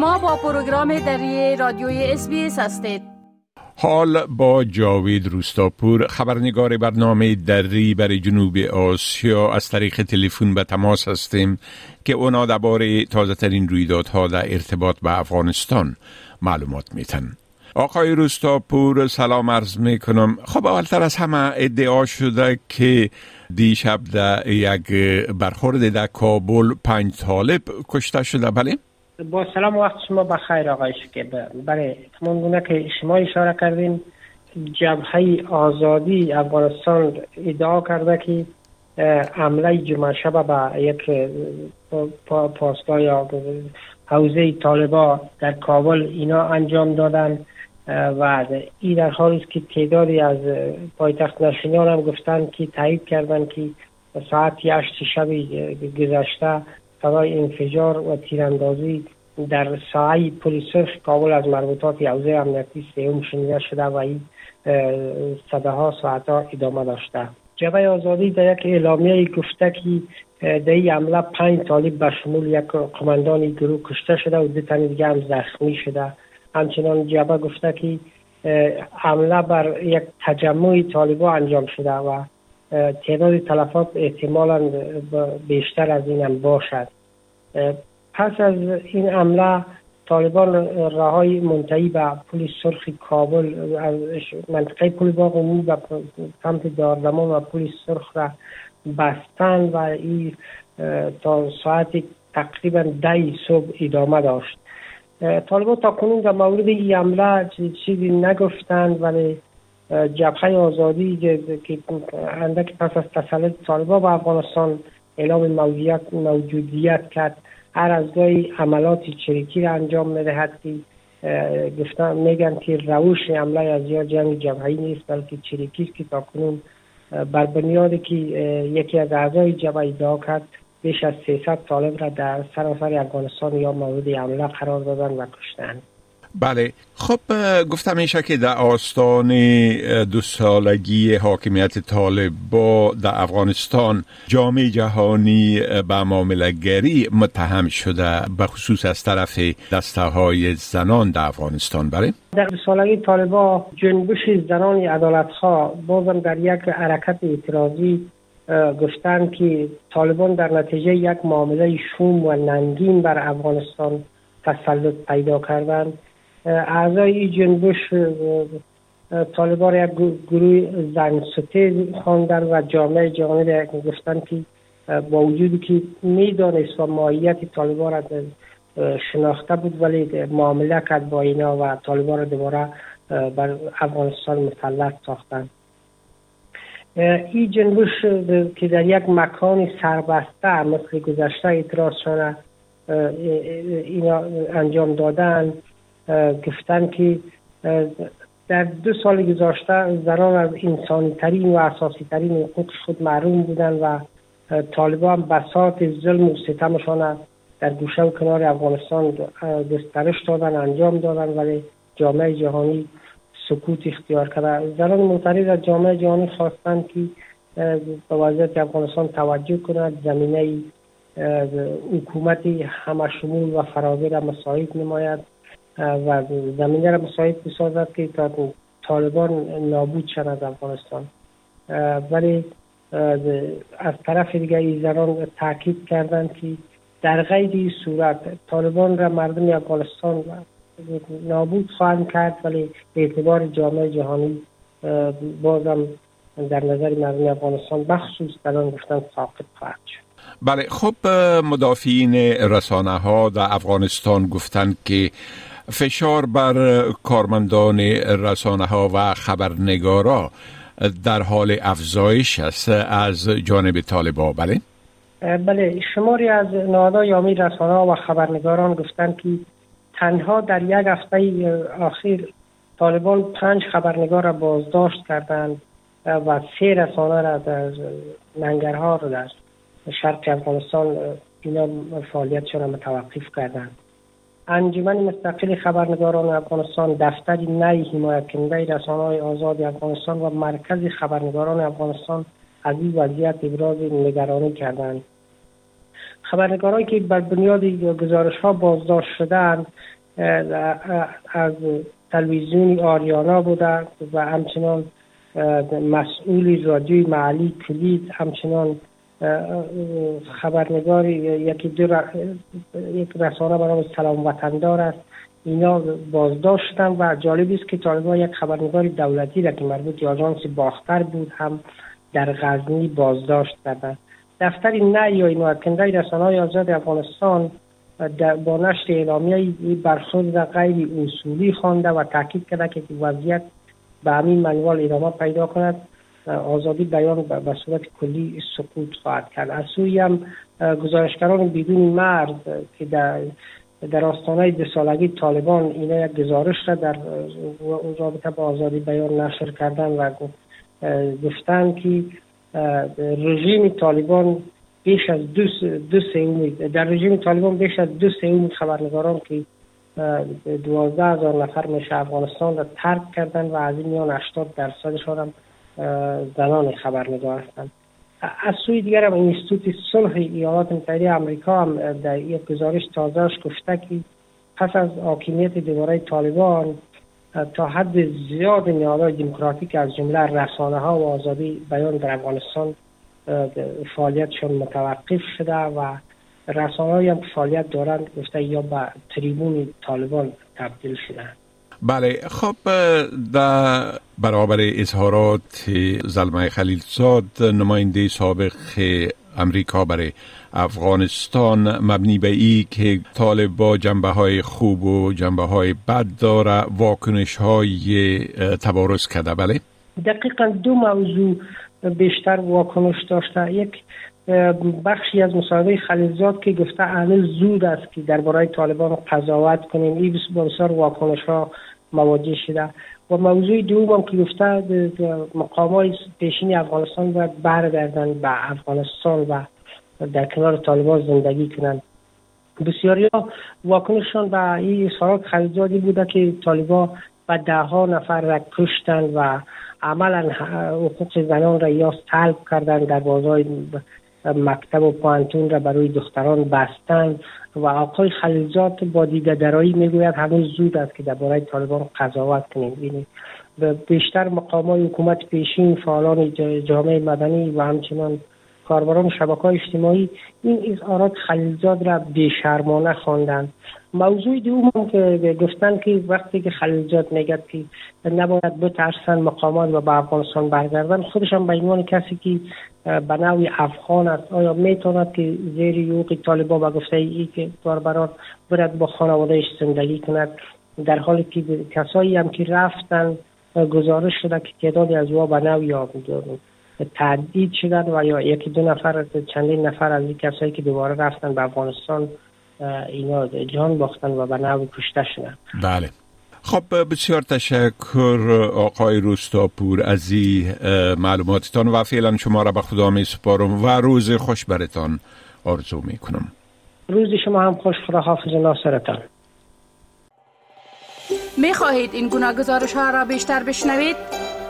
شما با پروگرام دری رادیوی اس هستید. حال با جاوید روستاپور خبرنگار برنامه دری برای جنوب آسیا. از طریق تلفن به تماس هستیم که اونا درباره تازه ترین رویدادها در ارتباط به افغانستان معلومات میتن آقای روستاپور سلام عرض می‌کنم. خب اولتر از همه ادعا شده که دیشب در یک برخورد در کابل پنج طالب کشته شده. بله؟ با سلام وقت شما بخیر آقای شکیب. بله همون گونه که شما اشاره کردین جبهه آزادی افغانستان ادعا کرده که عمله جمعه شب به یک پاسگاه یا حوزه طالبا در کابل اینا انجام دادن. و این در حالی است که تعدادی از پایتخت نشینان هم گفتن که تایید کردن که ساعت هشت شب گذشته صدای انفجار و تیراندازی در ساعه پلیس کابل از مربوطات حوزه امنیتی سیوم شنیده شده و این صداها ساعتها ادامه داشته. جبهه آزادی در یک اعلامیه گفته که در این حمله پنج طالب به شمول یک قماندان گروه کشته شده و دو تن دیگه هم زخمی شده. همچنان جبهه گفته که حمله بر یک تجمع طالبا انجام شده و تعداد تلفات احتمالا بیشتر از این هم باشد. پس از این عمله طالبان رهای منتهی به پلیس سرخ کابل از منطقه پل باغ عمومی به سمت داردمان و پلیس سرخ را بستن و این تا ساعت تقریبا ده صبح ادامه داشت. طالبان تا کنون در مورد این عمله چیزی نگفتند ولی جبهه آزادی که اندک پس از تسلط طالبان به افغانستان اعلام موجودیت موجودیت کرد. هر از گاهی عملات چریکی را انجام می‌دهد که گفتن میگن که روش حمله از یا جنگ جمعی نیست بلکه چریکی است که تا کنون بر بنیادی که یکی از اعضای جبهه ادعا کرد بیش از 300 طالب را در سراسر افغانستان یا مورد حمله قرار دادن و کشتند. بله. خب گفتم میشه که در آستان دو سالگی حاکمیت با در افغانستان جامعه جهانی به معاملگری متهم شده به خصوص از طرف دسته های زنان در افغانستان. بله؟ در دو سالگی طالبا جنبش زنان عدالت ها بازم در یک حرکت اعتراضی گفتند که طالبان در نتیجه یک معامله شوم و ننگین بر افغانستان تسلط پیدا کردند. اعضای این جنبش طالبان یک گروه زن ستیز خواندن و جامعه جهانی را گفتن که با وجودی که می‌دانست و ماهیت طالبان را شناخته بود ولی معامله کرد با اینا و طالبان را دوباره بر افغانستان مسلط ساختن. این جنبش که در یک مکان سربسته مثل گذشته اعتراض شده اینا انجام دادن. گفتن که در دو سال گذشته زنان از انسانی ترین و اساسی ترین حقوق خود محروم بودن و طالبان بساط ظلم و ستمشان در گوشه و کنار افغانستان گسترش دادن انجام دادن ولی جامعه جهانی سکوت اختیار کرده زنان معترض از جامعه جهانی خواستند که به وضعیت افغانستان توجه کند زمینه حکومتی همه شمول و فراوی را مساعد نماید و زمینه را مساعد بسازد که تا طالبان نابود شد از افغانستان ولی از طرف دیگه ای زنان تاکید کردند که در غیر صورت طالبان را مردم افغانستان نابود خواهند کرد ولی به اعتبار جامعه جهانی بازم در نظر مردم افغانستان بخصوص آن گفتن ساقط خواهد شد. بله خب مدافعین رسانه ها در افغانستان گفتند که فشار بر کارمندان رسانه ها و خبرنگارا در حال افزایش است از جانب طالبا بله؟ بله شماری از نهادهای یامی رسانه و خبرنگاران گفتند که تنها در یک هفته آخر طالبان پنج خبرنگار را بازداشت کردند و سه رسانه را در ننگرها را در شرق افغانستان اینا فعالیتشان را متوقف کردند انجمن مستقل خبرنگاران افغانستان دفتری نی حمایت کننده رسانه های آزاد افغانستان و مرکز خبرنگاران افغانستان از این وضعیت ابراز نگرانی کردند. خبرنگارایی که بر بنیاد گزارش ها بازداشت شدند از تلویزیون آریانا بودند و همچنان مسئول رادیوی معلی کلید همچنان خبرنگار یکی دو یک رسانه برای سلام وطندار است. اینا بازداشت شدن و جالب است که طالبان یک خبرنگار دولتی را که مربوط به آژانس باختر بود هم در غزنی بازداشت کردند دفتر نه یا نوادکنده رسانه های آزاد افغانستان با نشر اعلامیه برخورد غیر اصولی خوانده و تاکید کرده که وضعیت به همین منوال ادامه پیدا کند. آزادی بیان به صورت کلی سقوط خواهد کرد. از سوی هم گزارشگران بدون مرز که در در آستانه دو سالگی طالبان اینا یک گزارش را در رابطه با آزادی بیان نشر کردن و گفتن که رژیم طالبان بیش از دو, دو در رژیم طالبان بیش از دو سوم خبرنگاران که دوازده هزار نفر میشه افغانستان را ترک کردن و از این میان 80 درصدشان هم زنان خبرنگار هستند از سوی دیگر هم اینستیتوت صلح ایالات متحده آمریکا هم در یک گزارش تازهش گفته که پس از حاکمیت دوباره طالبان تا حد زیاد نیازهای دموکراتیک از جمله رسانه ها و آزادی بیان در افغانستان فعالیتشون متوقف شده و رسانه هم فعالیت دارند گفته یا به تریبون طالبان تبدیل شدند بله خب در برابر اظهارات زلمه خلیلزاد نماینده سابق امریکا برای افغانستان مبنی به ای که طالب با جنبه های خوب و جنبه های بد داره واکنش های تبارز کرده بله؟ دقیقا دو موضوع بیشتر واکنش داشته یک بخشی از مصاحبه خلیلزاد که گفته هنوز زود است که درباره طالبان قضاوت کنیم. این بسیار واکنش ها مواجه شده. و موضوع دوم که گفته مقام های پیشین افغانستان باید برگردن به افغانستان و در کنار طالبان زندگی کنند. بسیاری ها واکنششان به این اظهارات خلیزادی بوده که طالبان و ده ها نفر را کشتن و عملا حقوق زنان را یا سلب کردن در بازار مکتب و پانتون را برای دختران بستند و آقای خلیلزاد با دیده درایی می‌گوید هنوز زود است که درباره طالبان قضاوت کنیم. بیشتر مقام های حکومت پیشین فعالان جامعه مدنی و همچنان کاربران شبکه اجتماعی این اظهارات خلیلزاد را بیشرمانه خواندند. موضوع دوم که گفتن که وقتی که خلیلزاد میگه که نباید بترسن مقامات و به افغانستان برگردن خودشان به عنوان کسی که به نوعی افغان است آیا می‌تواند که زیر یوق طالبا به گفته ای که کاربران برد با خانوادهش زندگی کند در حالی که کسایی هم که رفتن گزارش شده که تعدادی از او به نوعی تعدید شدن و یا یکی دو نفر چندین نفر از این کسایی که دوباره رفتن به افغانستان اینا جان باختن و به نوعی کشته شدن. بله. خب بسیار تشکر آقای روستاپور از این معلوماتتان و فعلا شما را به خدا می سپارم و روز خوش برتان آرزو می کنم روز شما هم خوش خدا حافظ ناصرتان. می خواهید این گونه گزارش ها را بیشتر بشنوید؟